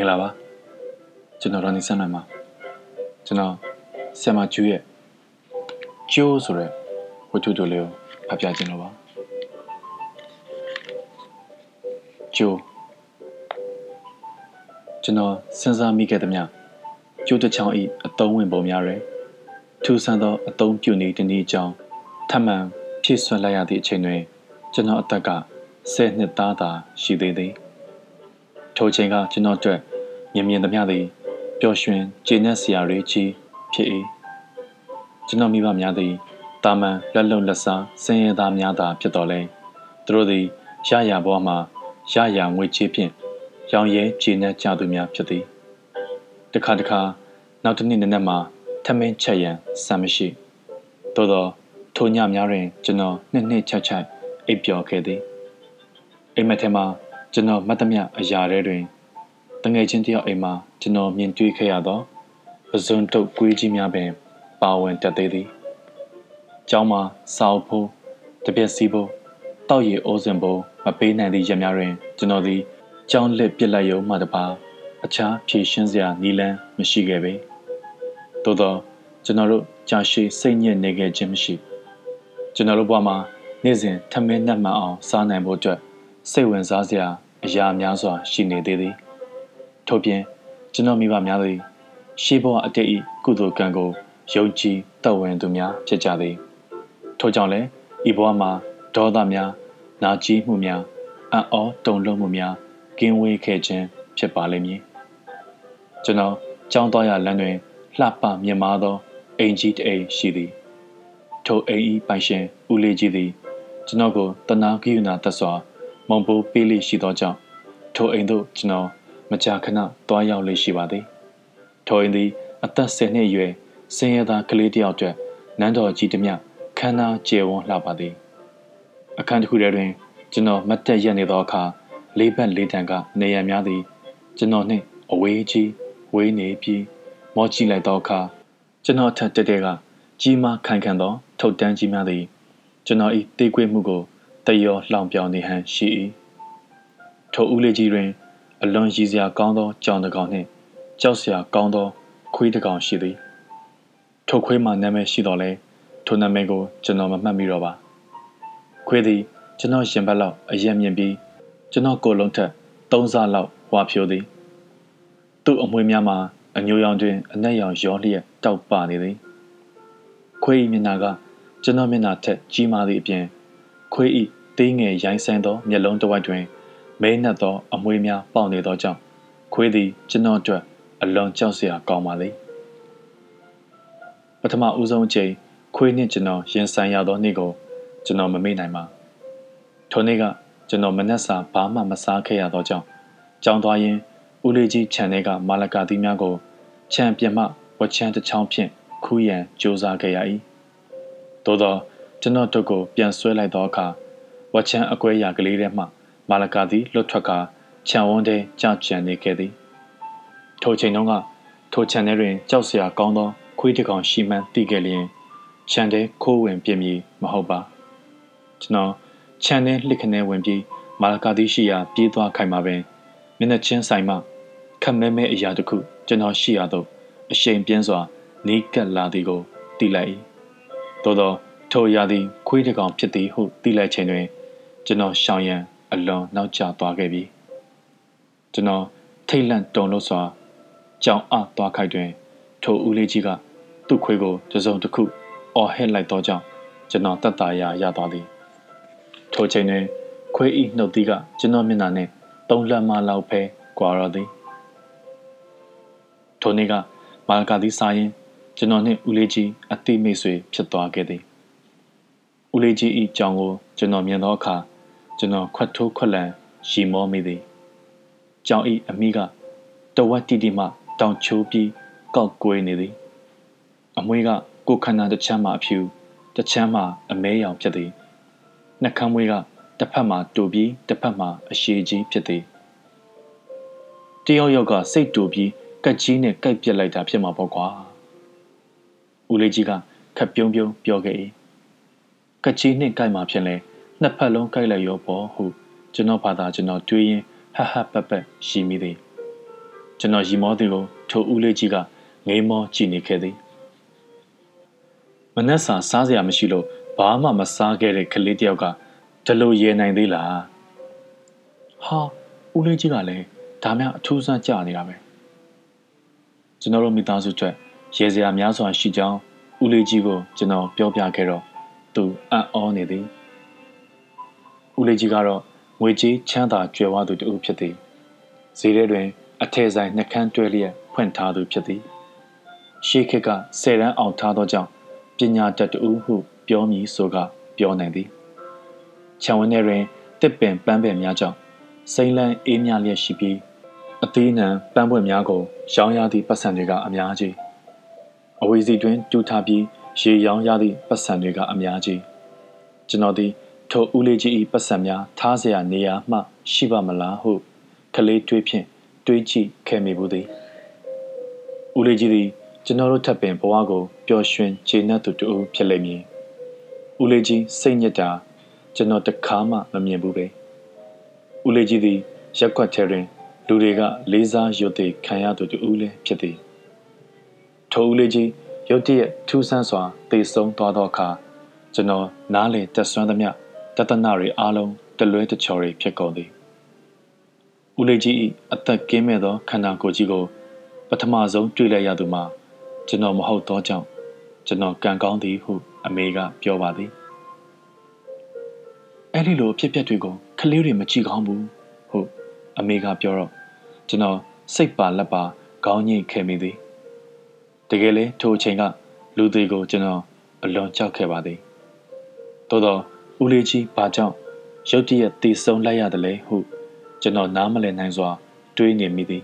င်္ဂလာပါကျွန်တော်ရောနေဆန်းနိုင်ပါကျွန်တော်ဆရာမကျူးရဲ့ကျိုးဆိုတဲ့ဝတ္ထုတို့လေးကိုဖတ်ပြခြင်းလို့ပါကျိုးကျွန်တော်စဉ်းစားမိခဲ့သမျှကျိုးတစ်ချောင်းဤအတုံးဝင်ပုံများရယ်ထူဆန်းသောအတုံးပြုနေတနည်းအကြောင်းထပ်မံဖြည့်ဆွတ်လိုက်ရသည့်အချိန်တွင် ကျွန်တော်အသက်က10နှစ်သားသာရှိသေးသည် ထိုချိန်ကကျွန်တော်အတွက်မြင်မြင်သမျှသည်ပျော်ရွှင်ကျေနပ်စရာတွေကြီးဖြစ်၏ကျွန်တော်မိဘများသည်တာမန်လက်လုံလက်စားစင်ရသားများသာဖြစ်တော်လဲသူတို့သည်ရရဘဝမှာရရငွေချေးဖြင့်ရောင်ရဲကျေနပ်ကြသူများဖြစ်သည်တခါတခါနောက်တစ်နေ့နံနက်မှာထမင်းချက်ရန်စံမရှိသို့သောထိုညများတွင်ကျွန်တော်နှစ်နှစ်ချက်ချက်အိပ်ပျော်ခဲ့သည်အိမ်မက်ထဲမှာ ကျွန်တော်မတ်သမျှအရာတွေတွင်တငယ်ချင်းတယောက်အိမ်မှာကျွန်တော်မြင်တွေ့ခဲ့ရသောပဇွန်တုတ်ကွေးကြီးများပင် ပါဝင်တက်သေးသည်။ကျောင်းမှာစာအုပ်ဖိုးတပြက်စီးဖို့တောက်ရည်အိုးစင်ဖို့မပေးနိုင်သည့်ရက်များတွင် ကျွန်တော်သည်ကျောင်းလက်ပြစ်လိုက်ရုံမှတပါအခြားဖြည့်ရှင်းစရာနီလန်းမရှိခဲ့ပေ။သို့သောကျွန်တော်တို့ကြာရှည်စိတ်ညစ်နေခဲ့ခြင်းမရှိကျွန်တော်တို့ဘဝမှာနေ့စဉ်ထမင်းနှက်မှန်အောင်စားနိုင်ဖို့အတွက် စိတ်ဝင်စားစရာအရာများစွာရှိနေသေးသည်ထို့ပြင်ကျွန်တော်မိဘများသည်ရှေးဘဝအတိတ်ဤကုသိုလ်ကံကိုယုံကြည်တတ်ဝင်သူများဖြစ်ကြသည်ထို့ကြောင့်လည်းဤဘဝမှာဒေါသများနာကျည်းမှုများအံ့ဩတုန်လှုပ်မှုများကင်းဝေးခဲ့ခြင်းဖြစ်ပါလိမ့်မည်ကျွန်တော်ကြောင်းသွားရလမ်းတွင်လှပမြင်မာသောအိမ်ကြီးတအိမ်ရှိသည်ထိုအိမ်ဤပိုင်ရှင်ဦးလေးကြီးသည်ကျွန်တော်ကိုတနာကိယူနာသက်စွာ မုံပိုးပေးလိရှိသောကြောင့်ထိုအိမ်သို့ကျွန်တော်မကြာခဏသွားရောက်လေရှိပါသည်ထိုအိမ်သည်အသက်10နှစ်အရွယ်စင်ရသားကလေးတယောက်အတွက်နန်းတော်ကြီးတမျှခမ်းနားကျယ်ဝန်းလှပါသည်အခန်းတစ်ခုထဲတွင် ကျွန်တော်မတ်တက်ရက်နေသောအခါလေးဘက်လေးတန်ကနေရံများသည်ကျွန်တော်နှင့်အဝေးကြီးဝေးနေပြီးမောကြည့်လိုက်သောအခါကျွန်တော်ထက်တက်တဲ့ကကြီးမားခိုင်ခံသောထုတ်တန်းကြီးများသည်ကျွန်တော်၏တေးကွေးမှုကို တယောလှောင်ပြောင်နေဟန်ရှိ၏ထိုဦးလေးကြီးတွင် အလွန်ရည်စရာကောင်းသောကြောင်တကောင်နှင့် ကြောက်စရာကောင်းသော ခွေးတကောင်ရှိသည်ထိုခွေးမှာနာမည်ရှိတော်လဲထိုနာမည်ကိုကျွန်တော်မမှတ်မိတော့ပါခွေးသည်ကျွန်တော်ရင်ဘတ်လောက်အရက်မြင့်ပြီးကျွန်တော်ကိုယ်လုံးထက်သုံးဆလောက်ဝါဖြိုးသည်သူ့အမွေများမှာအညိုရောင်တွင်အနက်ရောင်ရောလျက်တောက်ပနေသည်ခွေး၏မျက်နှာကကျွန်တော်မျက်နှာထက်ကြီးမားသည့်အပြင်ခွေး၏ သေးငယ်ရိုင်းဆိုင်သောမျက်လုံးတစ်ဝိုက်တွင်မဲနှက်သောအမွေများပေါက်နေသောကြောင့်ခွေးသည်ကျွန်တော်အတွက်အလွန်ကြောက်စရာကောင်းပါသည်ပထမဦးဆုံးအချိန်ခွေးနှင့်ကျွန်တော်ရင်ဆိုင်ရသောနေ့ကိုကျွန်တော်မမေ့နိုင်ပါထိုနေ့ကကျွန်တော်မနှက်စာဘာမှမစားခဲ့ရသောကြောင့်ကြောင်းသွားရင်းဦးလေးကြီးခြံထဲကမာလကာသီးများကိုခြံပြမဝချမ်းတစ်ချောင်းဖြင့်ခူးရန်ကြိုးစားခဲ့ရ၏သို့သောကျွန်တော်တို့ကိုပြန်ဆွဲလိုက်သောအခါ ဝချမ်းအကွဲရာကလေးထဲမှမာလကာသည်လွတ်ထွက်ကာခြံဝန်းထဲကြာကျန်နေခဲ့သည်ထိုချိန်တုန်းကထိုခြံထဲတွင်ကြောက်စရာကောင်းသောခွေးတစ်ကောင်ရှိမှန်းသိခဲ့လျင်ခြံထဲခိုးဝင်ပြင်းမည်မဟုတ်ပါကျွန်တော်ခြံထဲလှစ်ခနဲဝင်ပြီးမာလကာသည်ရှိရာပြေးသွားခိုင်မှာပင်မျက်နှာချင်းဆိုင်မှခက်မဲမဲအရာတစ်ခုကျွန်တော်ရှိရသောအရှိန်ပြင်းစွာနီးကပ်လာသည်ကိုသိလိုက်၏သို့သောထိုအရာသည်ခွေးတစ်ကောင်ဖြစ်သည်ဟုသိလိုက်ချိန်တွင် ကျွန်တော်ရှောင်ရန်အလွန်နောက်ကျသွားခဲ့ပြီကျွန်တော်ထိတ်လန့်တုန်လို့စွာကြောင်အသွားခိုက်တွင် ထိုဦးလေးကြီးကသူ့ခွေးကိုတစုံတစ်ခုအော်ဟစ်လိုက်သောကြောင့်ကျွန်တော်တတ်တာရာရသွားသည်ထိုချိန်တွင်ခွေးဤနှုတ်သီးကကျွန်တော်မျက်နှာနှင့်သုံးလက်မလောက်ပဲကွာတော့သည်ထိုနေ့ကမာလကာသည်စားရင်ကျွန်တော်နှင့်ဦးလေးကြီးအတိမိတ်ဆွေဖြစ်သွားခဲ့သည်ဦးလေးကြီးဤကြောင်ကိုကျွန်တော်မြင်သောအခါ ကျွန်တော်ခွတ်ထိုးခွက်လန်ရီမောမိသည်ကြောင်ဤအမိကတဝက်တိတိမှတောင်ချိုးပြီးကောက်ကွေးနေသည်အမွေးကကိုခန္ဓာတစ်ချမ်းမှအဖြူတစ်ချမ်းမှအမဲရောင်ဖြစ်သည်နှကမ်းမွေးကတစ်ဖက်မှာတူပြီးတစ်ဖက်မှာအရှိကြီးဖြစ်သည်တယောက်ယောက်ကစိတ်တူပြီးကက်ကြီးနဲ့ကိုက်ပြက်လိုက်တာဖြစ်မှာပေါ့ကွာဦးလေးကြီးကခက်ပြုံးပြုံးပြောခဲ့၏ကက်ကြီးနဲ့ကိုက်မှာဖြစ်လဲ နှစ်ဖက်လုံးကိုက်လိုက်ရောပေါ့ဟုကျွန်တော်ဘာသာကျွန်တော်တွေးရင်းဟဟပပရှိမိသည်ကျွန်တော်ရီမောသူကိုထိုဦးလေးကြီးကငိမ်းမောကြည့်နေခဲ့သည်မနှက်စာစားစရာမရှိလို့ဘာမှမစားခဲ့တဲ့ကလေးတယောက်ကဒီလိုရေနိုင်သေးလားဟာဦးလေးကြီးကလည်းဒါမှအထူးဆန်းကြနေတာပဲကျွန်တော်တို့မိသားစုအတွက်ရေစရာများစွာရှိကြောင်းဦးလေးကြီးကိုကျွန်တော်ပြောပြခဲ့တော့သူအံ့ဩနေသည် ဦးလေးကြီးကတော့ငွေကြေးချမ်းသာကြွယ်ဝသူတူဖြစ်သည်ဈေးထဲတွင် အထည်ဆိုင်နှကန်းတွဲလျက်ဖွင့်ထားသူဖြစ်သည်ရှေးခေတ်ကဆယ်တန်းအောင်ထားသောကြောင့်ပညာတတ်တူဟုပြောမည်ဆိုကပြောနိုင်သည်ခြံဝင်းထဲတွင်တစ်ပင်ပန်းပင်များကြောင့်စိမ့်လန်းအေးမြလျက်ရှိပြီးအသေးနှံပန်းပွင့်များကိုရောင်းရသည့်ပတ်စံတွေကအများကြီးအဝေးစီတွင်တူထားပြီးရေရောင်းရသည့်ပတ်စံတွေကအများကြီးကျွန်တော်သည် ထိုဦးလေးကြီး၏ပတ်စံများထားเสียနေရာမှ ရှိပါမလားဟုကလေးတွေးဖြင့်တွေးကြည့်ခဲ့မိဘူးသည်ဦးလေးကြီးသည်ကျွန်တော်တို့ထပ်ပင်ဘဝကိုပျော်ရွှင်ခြေနှက်သူတူဖြစ်လိမ့်မည်ဦးလေးကြီးစိတ်ညစ်တာကျွန်တော်တခါမှမမြင်ဘူးပဲဦးလေးကြီးသည်ရက်ွက်ထဲတွင်လူတွေကလေးစားရုပ်တည်ခံရသူတူလည်းဖြစ်သည်ထိုဦးလေးကြီးရုတ်တရက်ထူးဆန်းစွာတေဆုံးသွားသောအခါကျွန်တော်နားလေတက်ဆွမ်းသမျှ တသနာတွေအားလုံးတလွဲတချော်တွေဖြစ်ကုန်သည်ဦးလေးကြီး၏အသက်ကင်းမဲ့သောခန္ဓာကိုယ်ကြီးကို ပထမဆုံးတွေ့လိုက်ရသူမှာကျွန်တော်မဟုတ်သောကြောင့်ကျွန်တော်ကံကောင်းသည်ဟုအမေကပြောပါသည်အဲ့ဒီလိုဖြစ်ပျက်တွေကိုကလေးတွေမကြည့်ကောင်းဘူးဟုအမေကပြောတော့ကျွန်တော်စိတ်ပါလက်ပါခေါင်းညိတ်ခဲ့မိသည်တကယ်လေထိုအချိန်ကလူသေးကိုကျွန်တော်အလွန်ကြောက်ခဲ့ပါသည်သို့တော့ ဦးလေးကြီးဘာကြောင့်ရုတ်တရက်တည်ဆုံလိုက်ရတယ်လဲဟုကျွန်တော်နားမလည်နိုင်စွာ တွေးနေမိသည်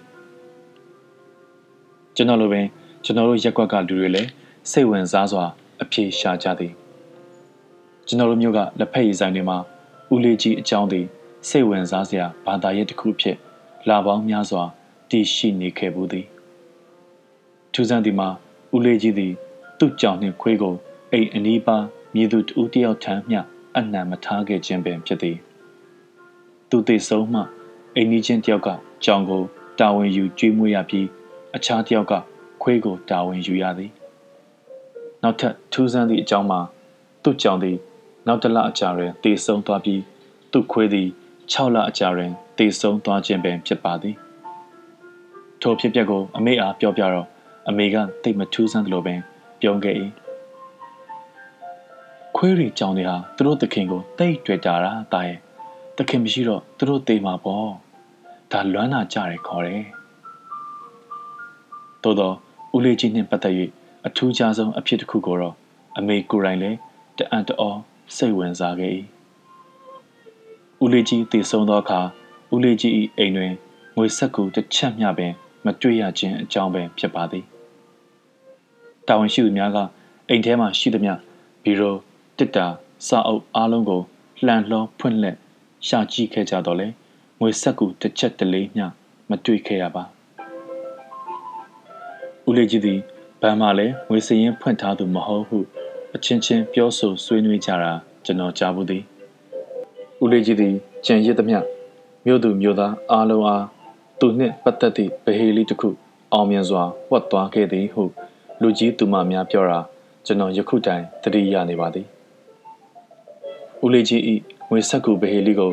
ကျွန်တော်လိုပင်ကျွန်တော်တို့ရက်ကွက်ကလူတွေလည်းစိတ်ဝင်စားစွာ အပြေရှာကြသည်ကျွန်တော်တို့မျိုးကလက်ဖက်ရည်ဆိုင်တွေမှာဦးလေးကြီးအကြောင်းသည်စိတ်ဝင်စားစရာဘာသာရပ်တစ်ခုဖြစ်လာပေါင်းများစွာတည်ရှိနေခဲ့ဘူးသည်ထူးဆန်းသည်မှာဦးလေးကြီးသည် သူ့ကြောင့်နှင့်ခွေးကိုအိမ်အနီးပါမြည်သူတူတယောက်ထမ်းမျှ အနံမထားခဲ့ခြင်းပင်ဖြစ်သည်သူသိဆုံးမှအိမ်ကြီးချင်းတယောက်ကကြောင်ကိုတာဝန်ယူကျွေးမွေးရပြီးအခြားတယောက်ကခွေးကိုတာဝန်ယူရသည်နောက်ထပ်ထူးဆန်းသည့်အကြောင်းမှာသူ့ကြောင်သည်နောက်တစ်လအကြာတွင်တည်ဆုံသွားပြီးသူ့ခွေးသည်6လအကြာတွင်တည်ဆုံသွားခြင်းပင်ဖြစ်ပါသည်ထိုဖြစ်ပျက်ကိုအမေအားပြောပြတော့အမေကတိတ်မထူးဆန်းသလိုပင် ပြောခဲ့၏ ခွေးရီကြောင်တွေဟာသူတို့သခင်ကိုတိတ်တွေ့တာတာတာရဲ့သခင်မရှိတော့သူတို့တေးမှာပေါ့ဒါလွမ်းနာကြတယ်ခေါ်တယ်သို့တော့ဦးလေးကြီးနှင့်ပတ်သက်၍အထူးခြားဆုံးအဖြစ်တစ်ခုကိုတော့အမေကိုယ်တိုင်လည်းတအံ့တော်စိတ်ဝင်စားခဲ့၏ဦးလေးကြီးတည်ဆုံးသောအခါဦးလေးကြီး၏အိမ်တွင်ငွေဆက်ကူတစ်ချက်မျှပင် မတွေ့ရခြင်းအကြောင်းပင်ဖြစ်ပါသည်တာဝန်ရှိသူများကအိမ်ထဲမှရှိသမျှဘီရို တစ်တာစာအုပ်အားလုံးကိုလှန်လှောဖွင့်လက်ရှာကြည့်ခဲ့ကြတော့လေငွေဆက်ကူတစ်ချက်တလေးမျှမတွေ့ခဲ့ရပါဦးလေးကြီးသည်ဗန်မှလည်းငွေစရင်ဖွင့်ထားသူမဟုတ်ဟုအချင်းချင်းပြောဆိုဆွေးနွေးကြတာကျွန်တော်ကြားဘူးသည်ဦးလေးကြီးသည်ကြံရစ်သမျှမြို့သူမြို့သားအားလုံးအားသူနှင့်ပတ်သက်သည့်ဗဟေလိတစ်ခုအောင်မြင်စွာဝတ်သွားခဲ့သည်ဟုလူကြီးသူမများပြောတာကျွန်တော်ယခုတိုင်သတိရနေပါသည် ဦးလေးကြီး၏ငွေဆက်ကူဗဟေလိကို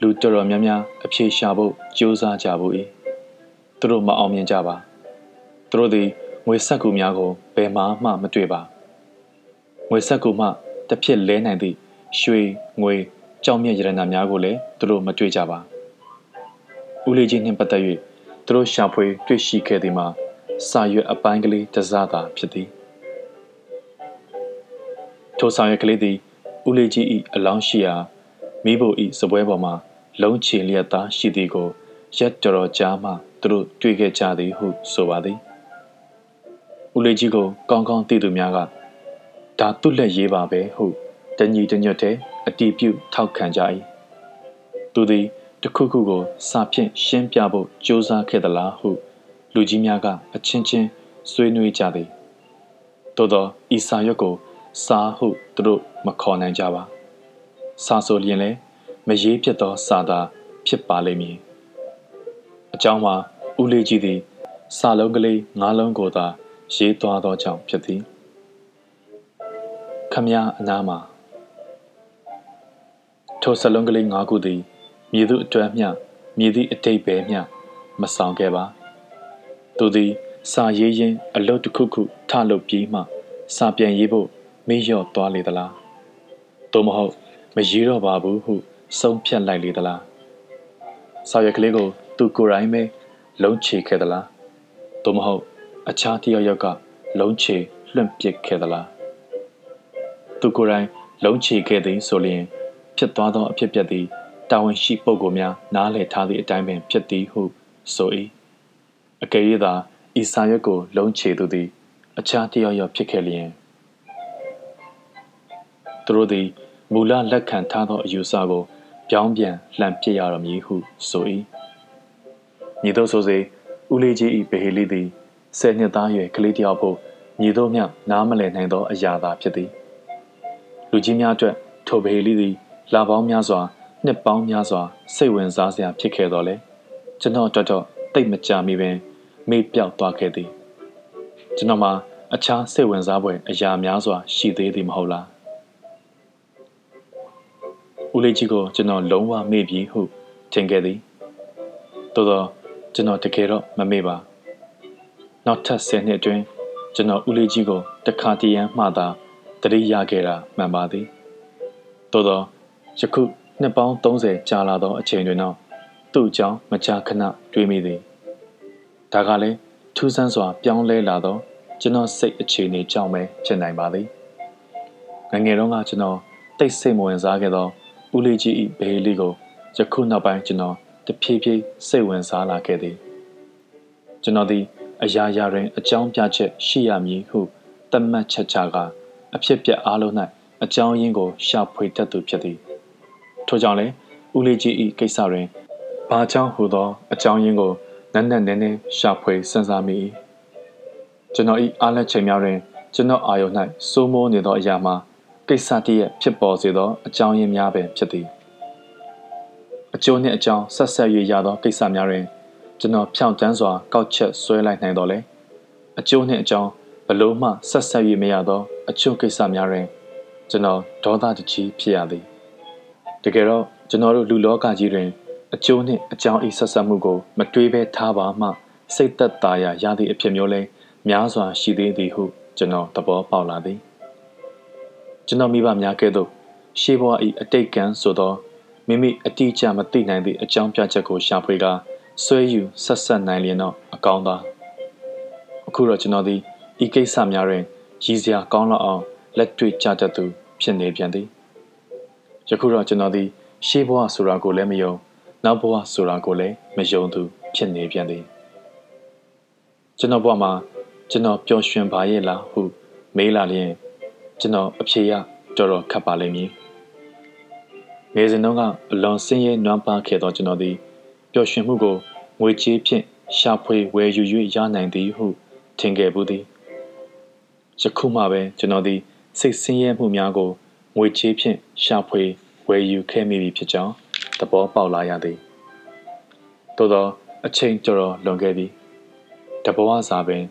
လူတော်တော်များများအပြေရှာဖို့ကြိုးစားကြဘူး၏သူတို့မအောင်မြင်ကြပါသူတို့သည်ငွေဆက်ကူများကိုဘယ်မှမှမတွေ့ပါငွေဆက်ကူမှတစ်ဖြစ်လဲနိုင်သည့်ရွှေငွေကြောင်မြတ်ရတနာများကိုလည်းသူတို့မတွေ့ကြပါဦးလေးကြီးနှင့်ပတ်သက်၍သူတို့ရှာဖွေတွေ့ရှိခဲ့သည်မှာစာရွက်အပိုင်းကလေးတစားသာဖြစ်သည်ထိုစာရွက်ကလေးသည် ဦးလေးကြီး၏အလောင်းရှိရာမိဖို့၏စပွဲပေါ်မှာလုံးချေလျက်သားရှိသည်ကိုရက်တော်တော်ကြားမှသူတို့တွေ့ခဲ့ကြသည်ဟုဆိုပါသည်ဦးလေးကြီးကိုကောင်းကောင်းသိသူများကဒါသူ့လက်ရေးပါပဲဟုတညီတညွတ်တဲ့အတီးပြုတ်ထောက်ခံကြ၏သူသည်တခုခုကိုစာဖြင့်ရှင်းပြဖို့ကြိုးစားခဲ့သလားဟု လူကြီးများကအချင်းချင်းဆွေးနွေးကြသည်သို့သောဤစာရွက်ကို စာဟုသူတို့မခေါ်နိုင်ကြပါစာဆိုလျင်လည်းမရေးဖြစ်သောစာသာဖြစ်ပါလိမ့်မည်အကြောင်းမှာဦးလေးကြီးသည်စာလုံးကလေးငါးလုံးကိုသာရေးသွားသောကြောင့်ဖြစ်သည်ခမည်းအနားမှာထိုစလုံးကလေးငါးခုသည်မြည်သူအတွက်မျှမြည်သည့်အတိတ်ပဲမျှမဆောင်ခဲ့ပါသူသည်စာရေးရင်းအလုတ်တစ်ခုခုထလုပ်ပြီးမှစာပြန်ရေးဖို့ မေ့လျော့သွားလေသလားသို့မဟုတ်မရေးတော့ပါဘူးဟုဆုံးဖြတ်လိုက်လေသလားစာရွက်ကလေးကို သူကိုယ်တိုင်ပဲလုံးချေခဲ့သလားသို့မဟုတ် အခြားတယောက်ယောက်ကလုံးချေလွှင့်ပစ်ခဲ့သလားသူကိုယ်တိုင်လုံးချေခဲ့သည်ဆိုလျင်ဖြစ်သွားသောအဖြစ်ပြက်သည်တာဝန်ရှိပုဂ္ဂိုလ်များနားလည်ထားသည့်အတိုင်းပင်ဖြစ်သည်ဟုဆို၏အကယ်၍သာဤစာရွက်ကို လုံးချေသူသည် အခြားတယောက်ယောက်ဖြစ်ခဲ့လျင်သူ တို့သည်မူလလက်ခံထားသောအယူဆကိုပြောင်းပြန်လှန်ပစ်ရတော်မည်ဟုဆို၏ညီတို့ဆိုစေဦးလေးကြီး၏ဗဟေလိသည်ဆယ်နှစ်သားရွယ်ကလေးတယောက်ဖို့ညီတို့မျှနားမလည်နိုင်သောအရာသာဖြစ်သည်လူကြီးများအတွက်ထိုဗဟေလိသည်လာပေါင်းများစွာနှစ်ပေါင်းများစွာစိတ်ဝင်စားစရာဖြစ်ခဲ့တော်လဲကျွန်တော်တော်တော်တိတ်မကြမိပင်မေ့ပြောက်သွားခဲ့သည်ကျွန်တော်မှာအခြားစိတ်ဝင်စားဖွယ်အရာများစွာရှိသေးသည်မဟုတ်လား ဦးလေးကြီးကိုကျွန်တော်လုံးဝမေ့ပြီဟုထင်ခဲ့သည်သို့သောကျွန်တော်တကယ်တော့မမေ့ပါနောက်ထပ်10နှစ်အတွင်းကျွန်တော်ဦးလေးကြီးကိုတခါတည်းရန်မှသာတတိရခဲ့တာမှန်ပါသည်သို့သောယခုနှစ်ပေါင်း30ကြာလာသောအချိန်တွင်တော့သူ့အကြောင်းမကြာခဏတွေးမိသည်ဒါကလည်းထူးဆန်းစွာ ပြောင်းလဲလာသောကျွန်တော်စိတ်အခြေအနေကြောင့်ပဲဖြစ်နိုင်ပါသည်ငငယ်တုန်းကကျွန်တော်တိတ်ဆိတ်မဝင်စားခဲ့သော ဦးလေးကြီး၏ဘေးလေးကိုယခုနောက်ပိုင်းကျွန်တော်တဖြည်းဖြည်းစိတ်ဝင်စားလာခဲ့သည်ကျွန်တော်သည်အရာရာတွင်အကြောင်းပြချက်ရှိရမည်ဟုသတ်မှတ်ချက်ချကအဖြစ်ပြက်အားလုံး၌အကြောင်းရင်းကိုရှာဖွေတတ်သူဖြစ်သည်ထို့ကြောင့်လည်းဦးလေးကြီး၏ကိစ္စတွင်ဘာကြောင့်ဟူသောအကြောင်းရင်းကိုနက်နက်နဲနဲရှာဖွေစဉ်းစားမိ၏ကျွန်တော်၏အားလက်ချိန်များတွင်ကျွန်တော်အာယုန်၌စိုးမိုးနေသောအရာမှာ ကိစ္စတည်းရဲ့ဖြစ်ပေါ်စေသောအကြောင်းရင်းများပင်ဖြစ်သည်အကျိုးနှင့်အကြောင်းဆက်ဆက်၍ရသောကိစ္စများတွင်ကျွန်တော်ဖြောင့်တန်းစွာကောက်ချက်ဆွဲလိုက်နိုင်တော်လဲအကျိုးနှင့်အကြောင်းဘလို့မှဆက်ဆက်၍မရသောအချို့ကိစ္စများတွင်ကျွန်တော်ဒေါသတကြီးဖြစ်ရသည်တကယ်တော့ကျွန်တော်တို့လူလောကကြီးတွင်အကျိုးနှင့်အကြောင်းဤဆက်ဆက်မှုကို မတွေးဘဲထားပါမှစိတ်သက်သာရာရသည့်အဖြစ်မျိုးလဲများစွာရှိသေးသည်ဟုကျွန်တော်သဘောပေါက်လာသည် ကျွန်တော်မိဘများကဲ့သို့ရှေးဘဝဤအတိတ်ကံဆိုသောမိမိအတိအကျမသိနိုင်သည့်အကြောင်းပြချက်ကိုရှာဖွေကာဆွဲယူဆက်ဆက်နိုင်လျင်တော့အကောင်းသာအခုတော့ကျွန်တော်သည်ဤကိစ္စများတွင်ရည်စရာကောင်းလောက်အောင်လက်တွေ့ကြတတ်သူဖြစ်နေပြန်သည်ယခုတော့ကျွန်တော်သည်ရှေးဘဝဆိုတာကိုလည်းမယုံနောက်ဘဝဆိုတာကိုလည်းမယုံသူဖြစ်နေပြန်သည်ကျွန်တော်ဘဝမှာကျွန်တော်ပျော်ရွှင်ပါရဲ့လားဟုမေးလာလျင် ကျွန်တော်အဖြေရတော်တော်ခက်ပါလိမ့်မည်ငယ်စဉ်တုန်းကအလွန်ဆင်းရဲနွမ်းပါခဲ့သောကျွန်တော်သည်ပျော်ရွှင်မှုကိုငွေကြေးဖြင့်ရှာဖွေဝယ်ယူ၍ရနိုင်သည်ဟုထင်ခဲ့ဘူးသည်ယခုမှပဲကျွန်တော်သည်စိတ်ဆင်းရဲမှုများကိုငွေကြေးဖြင့်ရှာဖွေဝယ်ယူခဲ့မိပြီဖြစ်ကြောင်းသဘောပေါက်လာရသည်သို့သောအချိန်တော်တော်လွန်ခဲ့ပြီတဘဝစာပင်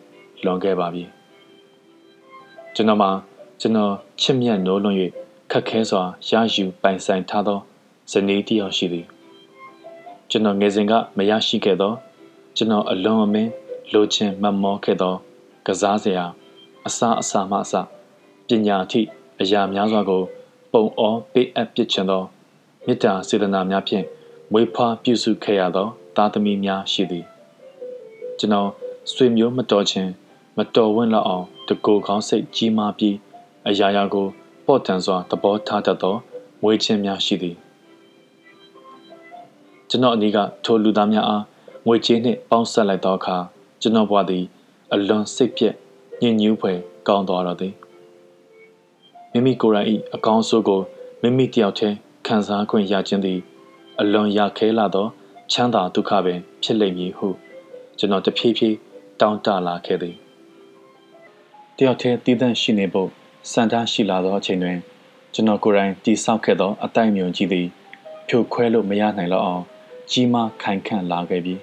လွန်ခဲ့ပါပြီကျွန်တော်မှာ ကျွန်တော်ချစ်မြတ်နိုးလွန်၍ခက်ခဲစွာရယူပိုင်ဆိုင်ထားသောဇနီးတယောက်ရှိသည်ကျွန်တော်ငယ်စဉ်ကမရရှိခဲ့သောကျွန်တော်အလွန်အမင်းလိုချင်မမောခဲ့သော ကစားစရာအစာအစာမှအစပညာအထိအရာများစွာကို ပုံအောပေးအပ်ပစ်ချင်သောမေတ္တာစေတနာများဖြင့်မွေးဖွားပြုစုခဲ့ရသော သားသမီးများရှိသည်ကျွန်တော်ဆွေမျိုးမတော်ခြင်းမတော်ဝင့်လောက်အောင်တကူကောင်းစိတ်ကြီးမားပြီး အရာရာကိုပေါ့တန်စွာသဘောထားတတ်သောမွေးခြင်းများရှိသည်ကျွန်တော်အနည်းကထိုလူသားများအားငွေကြေးနှင့်ပေါင်းဆက်လိုက်သောအခါကျွန်တော်ဘဝသည် အလွန်စိတ်ပြည့်ညင်ညူးဖွယ်ကောင်းသွားတော့သည်မိမိကိုယ်တိုင်၏အကောင်းဆိုးကိုမိမိတယောက်တည်းခံစားခွင့်ရခြင်းသည် အလွန်ရခဲလာသော ချမ်းသာဒုက္ခပင် ဖြစ်လိမ့်မည်ဟုကျွန်တော်တဖြည်းဖြည်းတောင်းတလာခဲ့သည်တယောက်တည်းတည်တံ့ရှိနေဖို့ စံထားရှိလာသောအချိန်တွင်ကျွန်တော်ကိုယ်တိုင်တိဆောက်ခဲ့သောအတိုင်းမြုံကြီးသည်ဖြိုခွဲလို့မရနိုင်တော့အောင်ကြီးမားခိုင်ခန့်လာခဲ့ပြီ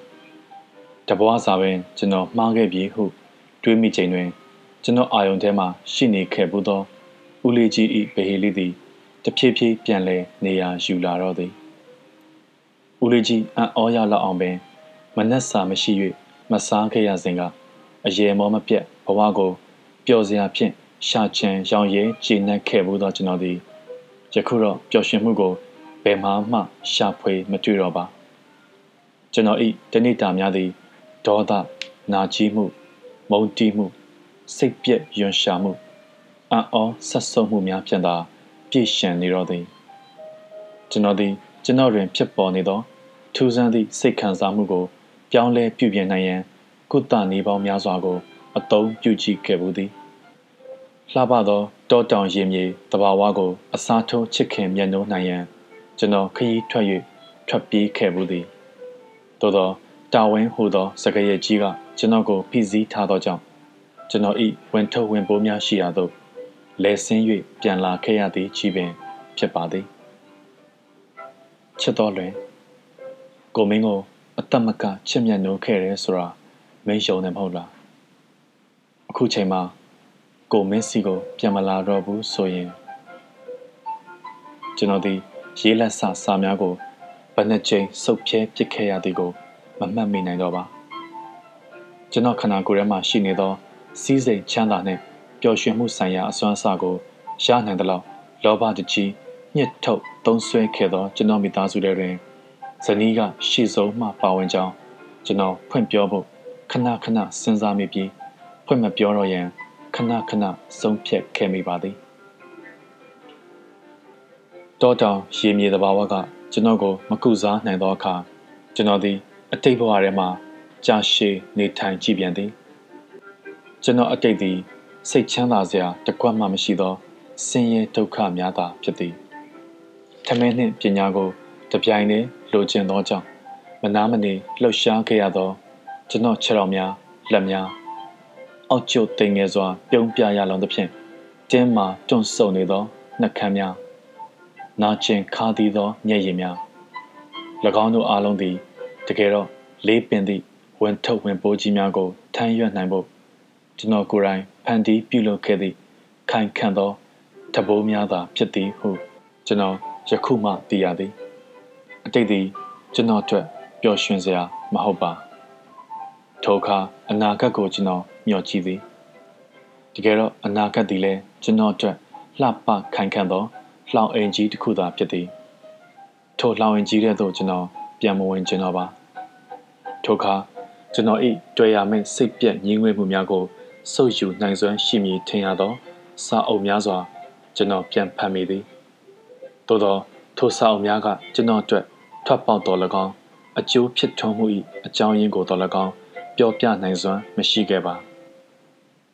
တဘွားစာပင်ကျွန်တော်မှားခဲ့ပြီဟုတွေးမိချိန်တွင် ကျွန်တော်အာယုန်ထဲမှရှိနေခဲ့ဘူးသောဦးလေးကြီး၏ဗဟေလိသည်တဖြည်းဖြည်းပြန်လဲနေရာယူလာတော့သည်ဦးလေးကြီးအံ့ဩရလောက်အောင်ပင်မနှက်စာမရှိ၍မစားခဲ့ရစဉ်ကအရေမောမပြတ်ဘဝကိုပျော်စရာဖြင့် ရှာချန်ရောင်ရဲကျေနပ်ခဲ့ဘူးသောကျွန်တော်သည်ယခုတော့ပျော်ရွှင်မှုကိုဘယ်မှမှရှာဖွေမတွေ့တော့ပါကျွန်တော်ဤတဏိတာများသည်ဒေါသနာကြီးမှု မုန်းတီးမှု စိတ်ပြည့်ယွန်ရှာမှုအံ့ဩဆက်ဆုပ်မှုများဖြင့်သာပြည့်ရှံနေတော့သည်ကျွန်တော်သည်ကျွန်တော်တွင်ဖြစ်ပေါ်နေသောထူးဆန်းသည့်စိတ်ခံစားမှုကို ပြောင်းလဲပြုပြင်နိုင်ရန်ကုသနေပေါင်းများစွာကို အသုံးပြုကြည့်ခဲ့ဘူးသည် လှပသောတောတောင်ရင်မြေတဘာဝကို အစားထိုးချစ်ခင်မြတ်နိုးနိုင်ရန်ကျွန်တော်ခရီးထွက်၍ထွက်ပြေးခဲ့ဘူးသည်သို့သောတာဝင်းဟူသောစကားရည်ကြီးကကျွန်တော်ကိုဖိစီးထားသောကြောင့်ကျွန်တော်ဤဝင်ထုတ်ဝင်ပိုးများရှိရာသို့လဲဆင်း၍ပြန်လာခဲ့ရသည်ကြီးပင်ဖြစ်ပါသည်ချစ်တော်လွင်ကိုမင်းကိုအတမကချစ်မြတ်နိုးခဲ့ရဲဆိုတာမင်းယုံတယ်မဟုတ်လားအခုချိန်မှာ ကိုမင်းစီကိုပြန်မလာတော့ဘူးဆိုရင်ကျွန်တော်ဒီရေးလက်ဆစာများကိုဘယ်နှချိန်စုပ်ဖြဲပစ်ခဲ့ရသည်ကိုမမှတ်မိနိုင်တော့ပါကျွန်တော်ခန္ဓာကိုယ်ထဲမှာရှိနေသော စီးစိမ်ချမ်းသာနှင့်ပျော်ရွှင်မှုဆိုင်ရာအစွမ်းအစကိုရနိုင်သလောက်လောဘတကြီးညှစ်ထုတ်သုံးဆွဲခဲ့သောကျွန်တော်မိသားစုတွေတွင်ဇနီးကရှေ့ဆုံးမှပါဝင်ကြောင်းကျွန်တော်ဖွင့်ပြောဖို့ခဏခဏစဉ်းစားမိပြီးဖွင့်မပြောတော့ရန် ခဏခဏဆုံးဖြတ်ခဲ့မိပါသည်တောတောင်ရေမြေသဘာဝကကျွန်တော်ကိုမကုစားနိုင်သောအခါကျွန်တော်သည်အတိတ်ဘဝထဲမှာကြာရှည်နေထိုင်ကြည့်ပြန်သည်ကျွန်တော်အတိတ်သည်စိတ်ချမ်းသာစရာတကွက်မှမရှိသောဆင်းရဲဒုက္ခများသာဖြစ်သည်ထမင်းနှင့်ပညာကိုတပြိုင်တည်းလိုချင်သောကြောင့်မနာမနေလှုပ်ရှားခဲ့ရသောကျွန်တော်ခြေတော်များလက်များ အောက်ကျတိမ်ငယ်စွာ ပြုံးပြရလောင်သဖြင့်တင်းမာတွန့်ဆုတ်နေသောနှက်ခမ်းများနာကျင်ခါသီးသောမျက်ရည်များ၎င်းတို့အားလုံးသည်တကယ်တော့လေးပင်သည့်ဝင်ထုတ်ဝင်ပိုးကြီးများကိုထမ်းရွက်နိုင်ဖို့ကျွန်တော်ကိုယ်တိုင်ဖန်တီးပြုလုပ်ခဲ့သည့်ခိုင်ခန့်သောတဘိုးများသာဖြစ်သည်ဟုကျွန်တော်ယခုမှသိရသည် အတိတ်သည်ကျွန်တော်အတွက်ပျော်ရွှင်စရာမဟုတ်ပါ ထိုအခါအနာဂတ်ကိုကျွန်တော်မျှော်ကြည့်သည်တကယ်တော့အနာဂတ်သည်လည်းကျွန်တော်အတွက်လှပခိုင်ခန့်သောလှောင်အိမ်ကြီးတစ်ခုသာဖြစ်သည်ထိုလှောင်အိမ်ကြီးတဲ့သို့ကျွန်တော်ပြန်မဝင်ကျွန်တော်ပါထိုအခါကျွန်တော်၏တွေ့ရမယ့်စိတ်ပြက်ငြင်းငွေ့မှုများကိုစုပ်ယူနိုင်စွမ်းရှိမည်ထင်ရသောစာအုပ်များစွာ ကျွန်တော်ပြန်ဖတ်မိသည်သို့သောထိုစာအုပ်များကကျွန်တော်အတွက်ထွက်ပေါက်တော်၎င်းအကျိုးဖြစ်ထွန်းမှု၏အကြောင်းရင်းကိုတော်၎င်း ပြောပြနိုင်စွမ်းမရှိခဲ့ပါ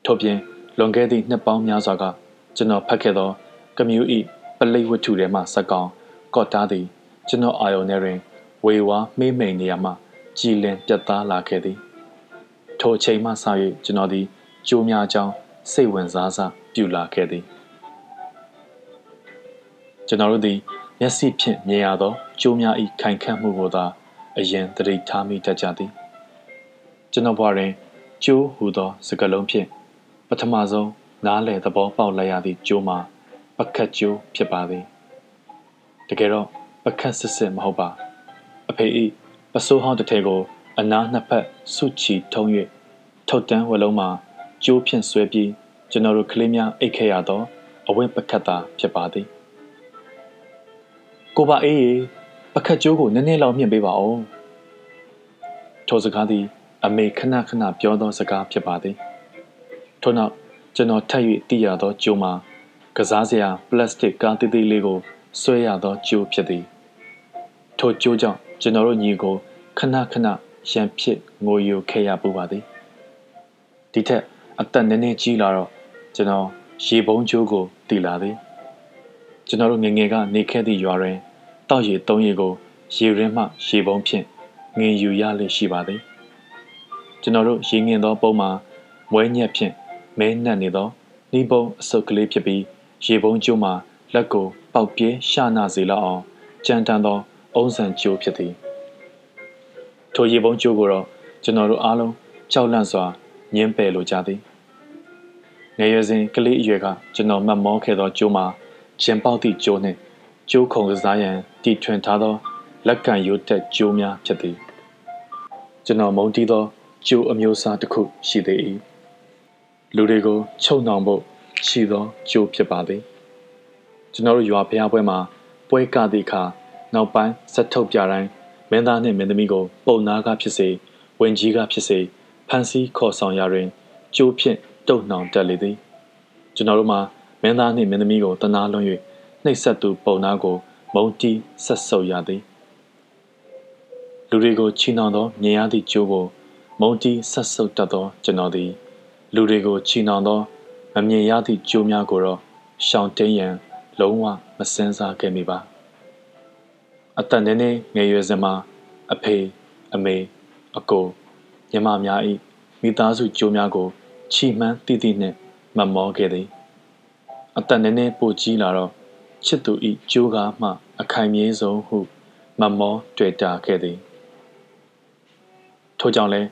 ထို့ပြင်လွန်ခဲ့သည့်နှစ်ပေါင်းများစွာကကျွန်တော်ဖတ်ခဲ့သောကမြူ၏ပလိတ်ဝတ္ထုထဲမှစက်ကောင်ကော့တားသည်ကျွန်တော်အာယုန်ထဲတွင် ဝေဝါမေးမိန်နေရမှကြည်လင်ပြတ်သားလာခဲ့သည်ထိုအချိန်မှစ၍ကျွန်တော်သည်ကြိုးများကြောင်းစိတ်ဝင်စားစွာပြုလာခဲ့သည်ကျွန်တော်တို့သည်မျက်စိဖြင့်မြင်ရသောကြိုးများ၏ခိုင်ခန့်မှုကိုသာအရင်သတိထားမိတတ်ကြသည် ကျွန်တော်ဘဝတွင်ကျိုးဟူသော စကားလုံးဖြင့်ပထမဆုံးနားလည်သဘောပေါက်လိုက်ရသည့်ကျိုးမှာပကတ်ကျိုးဖြစ်ပါသည်တကယ်တော့ပကတ်စစ်စစ်မဟုတ်ပါ အဖေဤပစိုးဟောင်းတစ်ထည်ကို အနားနှစ်ဖက်ဆုချီထုံး၍ထုတ်တန်းဝလုံးမှာကျိုးဖြင့်ဆွဲပြီးကျွန်တော်တို့ကလေးများအိတ်ခဲ့ရသောအဝင့်ပကတ်သာဖြစ်ပါသည်ကိုပါအေးရေပကတ်ကျိုးကိုနည်းနည်းလောက်မြင့်ပေးပါဦးထိုစကားသည် အမေခဏခဏပြောသောစကားဖြစ်ပါသည်ထို့နောက်ကျွန်တော်ထပ်၍သိရသောကျိုးမှာကစားစရာပလတ်စတစ်ကားသေးသေးလေးကိုဆွဲရသောကျိုးဖြစ်သည်ထိုကျိုးကြောင့်ကျွန်တော်တို့ညီကိုခဏခဏရံဖြစ်ငိုယိုခဲ့ရပူပါသည်ဒီထက်အသက်နည်းနည်းကြီးလာတော့ကျွန်တော်ရေပုံးကျိုးကိုတည်လာသည်ကျွန်တော်တို့ငငယ်ကနေခဲ့သည့်ရွာတွင်တောက်ရည်သုံးရည်ကိုရေရင်းမှရေပုံးဖြင့်ငင်ယူရလေရှိပါသည် ကျွန်တော်တို့ရေငင်သောပုံမှာမွဲညက်ဖြင့်မဲနှက်နေသောနှီးပုံးအစုပ်ကလေးဖြစ်ပြီးရေပုံးကျိုးမှာလက်ကိုပေါက်ပြဲရှာနာစေလောက်အောင်ကြမ်းတမ်းသောအုံးဆန်ကျိုးဖြစ်သည်ထိုရေပုံးကျိုးကိုတော့ကျွန်တော်တို့အားလုံးကြောက်လန့်စွာညင်းပယ်လိုကြသည်ငယ်ရွယ်စဉ်ကလေးအရွယ်ကကျွန်တော်မှတ်မောခဲ့သောကျိုးမှာကျင်ပေါက်သည့်ကျိုးနှင့်ကျိုးခုံကစားရန်တည်ထွင်ထားသောလက်ကံရိုးတက်ကျိုးများဖြစ်သည်ကျွန်တော်မုန်းတီးသော ကျိုးအမျိုးအစားတစ်ခုရှိသေး၏လူတွေကိုချုပ်နှောင်ဖို့ရှိသောကျိုးဖြစ်ပါသည်ကျွန်တော်တို့ရွာဖျားပွဲမှာပွဲကသည့်အခါနောက်ပိုင်းစက်ထုတ်ပြတိုင်းမင်းသားနှင့်မင်းသမီးကို ပုံနာကဖြစ်စေဝင်ကြီးကဖြစ်စေဖန်စီခေါ်ဆောင်ရာတွင်ကျိုးဖြင့်တုံနှောင်တက်လေသည်ကျွန်တော်တို့မှာမင်းသားနှင့်မင်းသမီးကိုတနာလွန်၍နှိပ်စက်သူပုံနာကိုမုံတီးဆက်ဆုပ်ရသည်လူတွေကိုချီနှောင်သောမြင်ရသည့်ကျိုးကို မုံတီးဆက်ဆုပ်တတ်သောကျွန်တော်သည် လူတွေကိုချီနှောင်သောမမြင်ရသည့်ကျိုးများကိုတော့ရှောင်တိန်ရန် လုံးဝမစင်စားခဲ့မိပါအတန်နေနေငယ်ရွယ်စဉ်မှာအဖေအမေအကိုညီမများ၏မိသားစုကြိုးများကိုချီမှန်းတည်တည်နှင့်မမောခဲ့သည်အတန်နေနေပိုကြီးလာတော့ချစ်သူဤကြိုးကားမှ အခိုင်မြဲဆုံးဟု မမောတွေ့တာခဲ့သည်ထို့ကြောင့်လဲ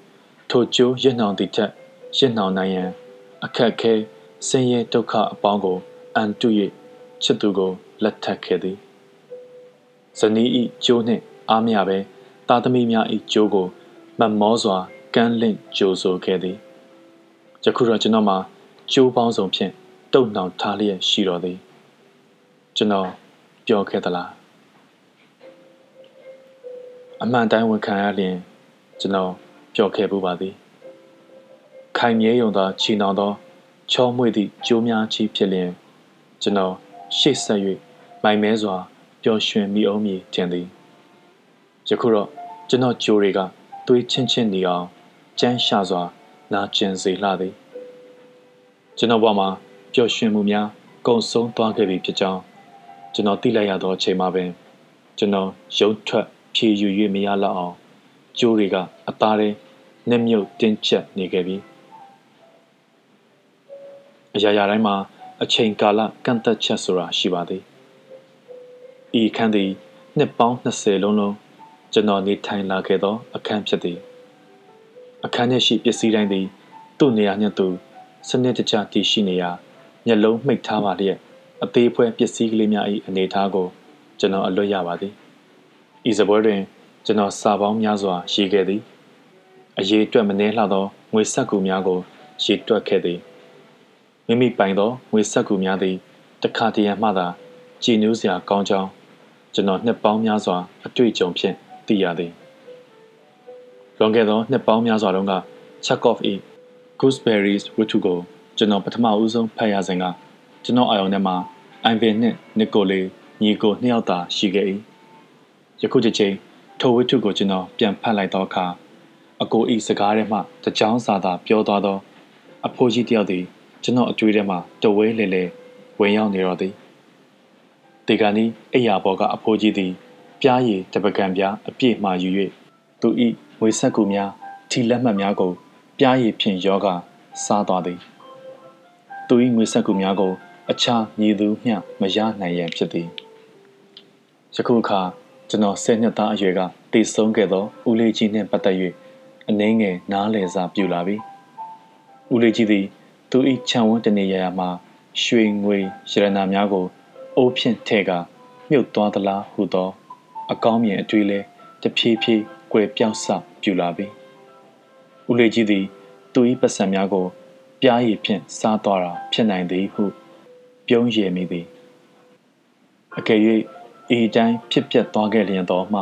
ထိုကြိုးရစ်နှောင်သည့်ထက်ရစ်နှောင်နိုင်ရန် အခက်ခဲဆင်းရဲဒုက္ခအပေါင်းကို အန်တု၍ချစ်သူကိုလက်ထပ်ခဲ့သည်ဇနီးဤကျိုးနှင့်အားမရပဲသားသမီးများဤကျိုးကိုမမောစွာကမ်းလင့်ကြိုဆိုခဲ့သည်ယခုတော့ကျွန်တော်မှာကျိုးပေါင်းစုံဖြင့်တုံနှောင်ထားလျက်ရှိတော်သည်ကျွန်တော်ပြောခဲ့သလားအမှန်တိုင်းဝန်ခံရလျင်ကျွန်တော် ပြောခဲ့ပူပါသည်ခိုင်မြဲယုံသောချီနှောင်သောချောမွေ့သည့်ကြိုးများချီဖြစ်လျင်ကျွန်တော်ရှေ့ဆက်၍မိုင်မဲစွာပျော်ရွှင်မိအောင်မည်ထင်သည်ယခုတော့ကျွန်တော်ကြိုးတွေကသွေးချင်းချင်းနေအောင်ကြမ်းရှာစွာနာကျင်စေလှသည်ကျွန်တော်ဘဝမှာပျော်ရွှင်မှုများကုံဆုံးသွားခဲ့ပြီဖြစ်ကြောင်းကျွန်တော်သိလိုက်ရသောအချိန်မှာပင် ကျွန်တော်ရုံထွက်ဖြေယူ၍မရလောက်အောင်ကြိုးတွေကအသားထဲနှက်မြုပ်တင်းကျပ်နေခဲ့ပြီအရာရာတိုင်းမှာအချိန်ကာလကန့်သက်ချက်ဆိုတာရှိပါသည်ဤခန်းသည်နှစ်ပေါင်း20လုံးလုံးကျွန်တော်နေထိုင်လာခဲ့သော အခန်းဖြစ်သည်အခန်းထဲရှိပစ္စည်းတိုင်းသည်သူ့နေရာညသူစနစ်တကျတည်ရှိနေရာမျက်လုံးမှိတ်ထားပါလျက်အသေးဖွဲပစ္စည်းကလေးများ၏အနေအထားကို ကျွန်တော်အလွတ်ရပါသည်ဤစပွဲတွင် ကျွန်တော်စာပေါင်းများစွာရေးခဲ့သည် အရေးအတွက်မနှဲလှသောငွေဆက်ကူများကိုရေးတွက်ခဲ့သည်မိမိပိုင်သောငွေဆက်ကူများသည်တခါတရံမှသာကြည်နူးစရာကောင်းကြောင်းကျွန်တော်နှစ်ပေါင်းများစွာအတွေ့အကြုံဖြင့်သိရသည်လွန်ခဲ့သောနှစ်ပေါင်းများစွာတုန်းက Chekhov ၏ Gooseberries ဝတ္ထုကိုကျွန်တော်ပထမဦးဆုံးဖတ်ရစဉ်ကကျွန်တော်အာရုံထဲမှာအိုင်ဗင်နှင့်နစ်ကိုလေးညီကိုနှစ်ယောက်သာရှိခဲ့၏ယခုတစ်ချိန်ထိုဝတ္ထုကိုကျွန်တော်ပြန်ဖတ်လိုက်သောအခါ အကိုဤစကားထဲမှတကြောင်စာသာပြောသွားသော အဖိုးကြီးတယောက်သည်ကျွန်တော်အတွေ့ထဲမှာတဝဲလေလေဝင်ရောက်နေတော့သည်ဒီကနေ့အိယာဘောကအဖိုးကြီးသည် ပြားရည်တပကံပြားအပြည့်မှယူ၍သူဤငွေဆက်ကူများထီလက်မှတ်များကိုပြားရည်ဖြင့်ယောဂစားသွားသည်သူ၏ငွေဆက်ကူများကို အခြားမည်သူမျှမရနိုင်ရန်ဖြစ်သည်ယခုအခါကျွန်တော်ဆယ်နှစ်သားအရွယ်ကတည်ဆုံးခဲ့သောဦးလေးကြီးနှင့်ပတ်သက်၍ အနှင်းငယ်နားလည်စာပြုလာပြီဦးလေးကြီးသည်သူ၏ခြံဝန်းတနေရာရာမှရွှေငွေရတနာများကိုအိုးဖြင့်ထဲကမြုပ်သွားသလားဟုသော အကောင်းမြင်အတွေ့လဲတဖြည်းဖြည်းကွယ်ပြောင်းဆပြူလာပြီဦးလေးကြီးသည်သူ၏ပတ်စံများကို ပြားရည်ဖြင့်စားသွားတာဖြစ်နိုင်သည်ဟု ပြုံးရည်မိသည်အကယ်၍ဤတိုင်းဖြစ်ပျက်သွားခဲ့လျင်တော့မှ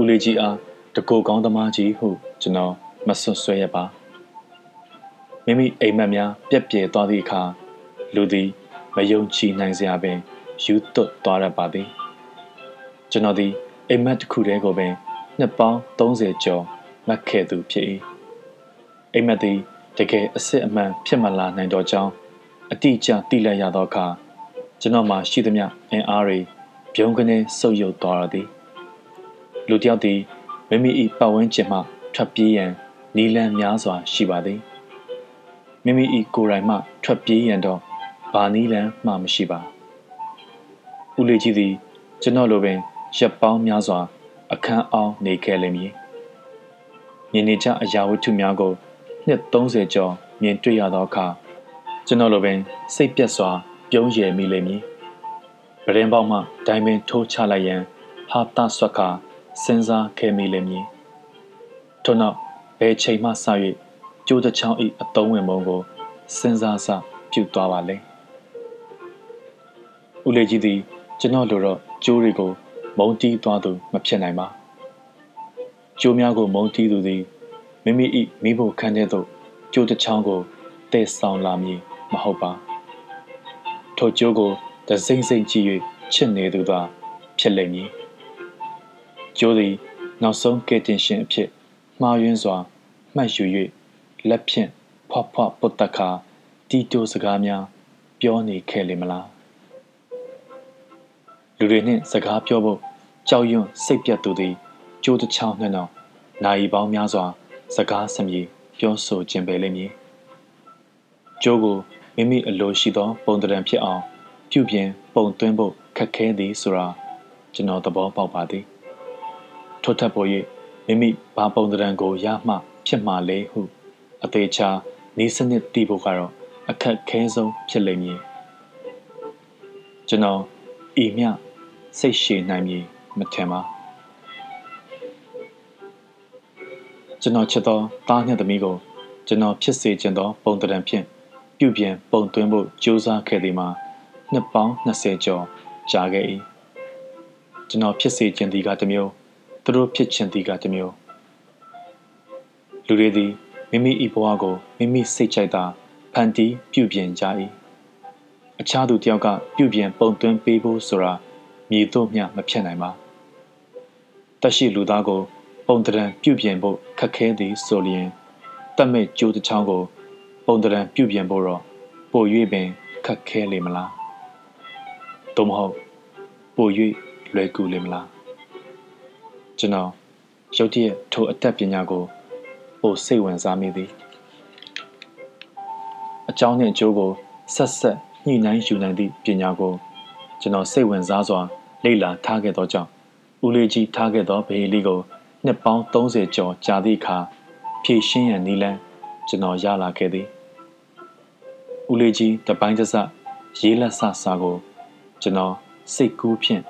ဦးလေးကြီးအားတကူကောင်းသမားကြီးဟု ကျွန်တော်မဆွဆွဲရပါမိမိအိမ်မက်များပြက်ပြဲသွားသည့်အခါလူသည်မယုံကြည်နိုင်စရာပင်ယူသွတ်သွားရပါသည်ကျွန်တော်သည်အိမ်မက်တစ်ခုတည်းကိုပင်နှစ်ပေါင်း30ကျော်မက်ခဲ့သူဖြစ်၏အိမ်မက်သည်တကယ်အစစ်အမှန်ဖြစ်မလာနိုင်တော့ကြောင်းအတိအကျသိလိုက်ရသောအခါကျွန်တော်မှရှိသမျှအင်အားတွေပြုံးကနေဆုပ်ယုပ်သွားရသည်လူတယောက်သည်မိမိ၏ပတ်ဝန်းကျင်မှ ထွက်ပြေးရန်နီလန်များစွာရှိပါသည်မိမိ၏ကိုယ်တိုင်မှထွက်ပြေးရန်တော့ဘာနီလန်မှမရှိပါဦးလေးကြီးသည်ကျွန်တော်လိုပင်ရပ်ပေါင်းများစွာ အခန်းအောင်နေခဲ့လိမ့်မည်မြင်နေကြအရာဝတ္ထုများကိုနှစ်30ကျော်မြင်တွေ့ရသောအခါကျွန်တော်လိုပင် စိတ်ပြတ်စွာ ပြုံးရည်မိလိမ့်မည်။ဗရင်ပေါက်မှဒိုင်ပင်ထိုးချလိုက်ရန်ဟာတာဆွက်ခါစဉ်းစားခဲ့မိလိမ့်မည်။ ထို့နောက်ဘယ်ချိန်မှစ၍ကျိုးတချောင်း၏အတုံးဝင်ပုံကိုစဉ်းစားစပြုသွားပါလေ။ဦးလေးကြီးသည်ကျွန်တော်လိုတော့ကျိုးတွေကိုမုံတီးသွားသူမဖြစ်နိုင်ပါ။ကျိုးများကိုမုံတီးသူသည်မိမိ၏မိဖို့ခန်းတဲ့သို့ကျိုးတချောင်းကိုတည်ဆောင်လာမည်မဟုတ်ပါ။ထိုကျိုးကိုတစိမ့်စိမ့်ကြည့်၍ချစ်နေသူသာဖြစ်လိမ့်မည်။ကျိုးသည်နောက်ဆုံးကဲတင်ရှင်အဖြစ် မှားယွင်းစွာမှတ်ယူ၍လက်ဖြင့်ဖွားဖွားပုတ်တခါတီတိုစကားများပြောနေခဲ့လေမလားလူတွေနှင့်စကားပြောဖို့ကြောက်ရွံ့စိတ်ပြတ်သူသည်ကြိုးတစ်ချောင်းနဲ့တော့နိုင်ပေါင်းများစွာ စကားစမြေပြောဆိုခြင်းပဲလိမ့်မည်ကျိုးကိုမိမိအလိုရှိသော ပုံတံဖြစ်အောင် ပြုပြင်ပုံသွင်းဖို့ခက်ခဲသည်ဆိုတာကျွန်တော်သဘောပေါက်ပါသည်ထို့ထက်ပို၍ မိမိဘာပုံတံကိုရမှဖြစ်မှလဲဟု အသေးချာနေစနစ်တည်ဖို့ကတော့အခက်ခဲဆုံးဖြစ်လိမ့်မည်ကျွန်တော်ဤမြစိတ်ရှည်နိုင်မည်မထင်ပါကျွန်တော်ချစ်သောသားနှင့်သမီးကိုကျွန်တော်ဖြစ်စေခြင်းသော ပုံတံဖြင့်ပြုပြင်ပုံသွင်းဖို့ကြိုးစားခဲ့သည်မှာနှစ်ပေါင်း20ကျော်ကြာခဲ့၏ကျွန်တော်ဖြစ်စေခြင်းသည်ကတစ်မျိုး သူတို့ဖြစ်ခြင်းသည်ကတစ်မျိုးလူတွေသည်မိမိ၏ဘဝကိုမိမိစိတ်ကြိုက်သာဖန်တီးပြုပြင်ကြ၏အခြားသူတယောက်ကပြုပြင်ပုံသွင်းပေးဖို့ဆိုတာမြည်တို့မျှမဖြစ်နိုင်ပါတက်ရှိလူသားကိုပုံတံပြုပြင်ဖို့ခက်ခဲသည်ဆိုလျင်တတ်မဲ့ကြိုးတစ်ချောင်းကိုပုံတံပြုပြင်ဖို့တော့ပို၍ပင်ခက်ခဲလေမလားသို့မဟုတ်ပို၍လွယ်ကူလေမလား ကျွန်တော်ရုတ်တရက်ထိုအသက်ပညာကိုပိုစိတ်ဝင်စားမိသည်အကြောင်းနှင့်အကျိုးကိုဆက်ဆက်ညှိနှိုင်းယူနိုင်သည့်ပညာကိုကျွန်တော်စိတ်ဝင်စားစွာလေ့လာထားခဲ့သောကြောင့်ဦးလေးကြီးထားခဲ့သောဗေလီကိုနှစ်ပေါင်း30ကျော်ကြာသည့်အခါဖြည့်ရှင်းရန်နီလန်းကျွန်တော်ရလာခဲ့သည်ဦးလေးကြီးတပိုင်းတစရေးလက်ဆစာကိုကျွန်တော်စိတ်ကူးဖြင့်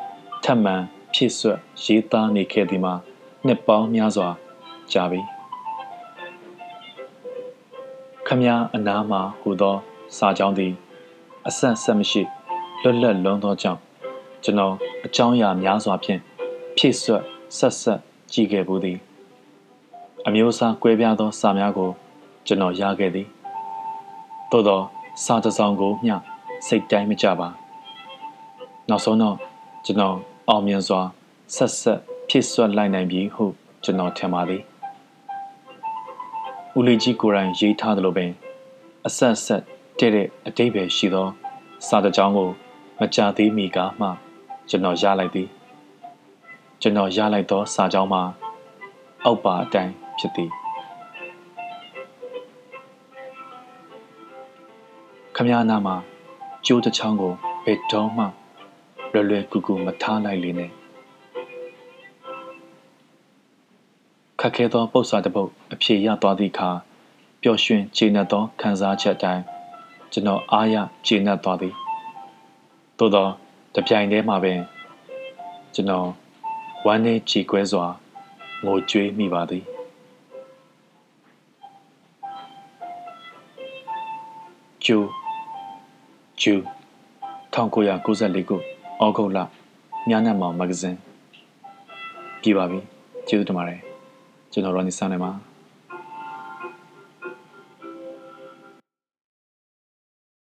ထပ်မံ ဖြည့်ဆွတ်ရေးသားနေခဲ့သည်မှာနှစ်ပေါင်းများစွာကြာပြီခမည်းအနားမှာဟူသော စာကြောင်းသည်အဆက်ဆက်မရှိလွတ်လပ်လုံးသောကြောင့်ကျွန်တော်အကြောင်းအရာများစွာဖြင့်ဖြည့်ဆွတ်ဆက်ဆက်ကြည့်ခဲ့ဘူးသည်အမျိုးအစားကွဲပြားသောစာများကို ကျွန်တော်ရခဲ့သည်သို့သောစာတစ်စောင်ကိုမျှစိတ်တိုင်းမကြပါနောက်ဆုံးတော့ကျွန်တော် အောင်မြင်စွာဆက်ဆက်ဖြည့်ဆွတ်လိုက်နိုင်ပြီဟုကျွန်တော်ထင်ပါသည်ဦးလေးကြီးကိုယ်တိုင်ရေးထားသလိုပင် အဆက်ဆက်တဲ့တဲ့အတိတ်ပဲရှိသော စာတစ်ကြောင်းကို မကြသေးမီကမှ ကျွန်တော်ရလိုက်သည် ကျွန်တော်ရလိုက်သော စာကြောင်းမှာအောက်ပါအတိုင်းဖြစ်သည်ခမည်းနာမှာကျိုးတစ်ချောင်းကိုဘယ်တော့မှ လွယ်လွယ်ကူကူမထားလိုက်လေနဲ့ခက်ခဲသောပု္ပ္ပစာတစ်ပုဒ်အဖြေရသွားသည့်အခါပျော်ရွှင်ကျေနပ်သောခံစားချက်တိုင်းကျွန်တော်အားရကျေနပ်သွားသည်သို့သောတပြိုင်တည်းမှာပင်ကျွန်တော်ဝမ်းနည်းကြည်ကွဲစွာငိုကြွေးမိပါသည်ကျူကျူ1994ခု ဩဂုတ်လညနေမှာမဂ္ဂဇင်းပြပါပြီကျေးဇူးတင်ပါတယ်ကျွန်တော်ရောနေစနေပါ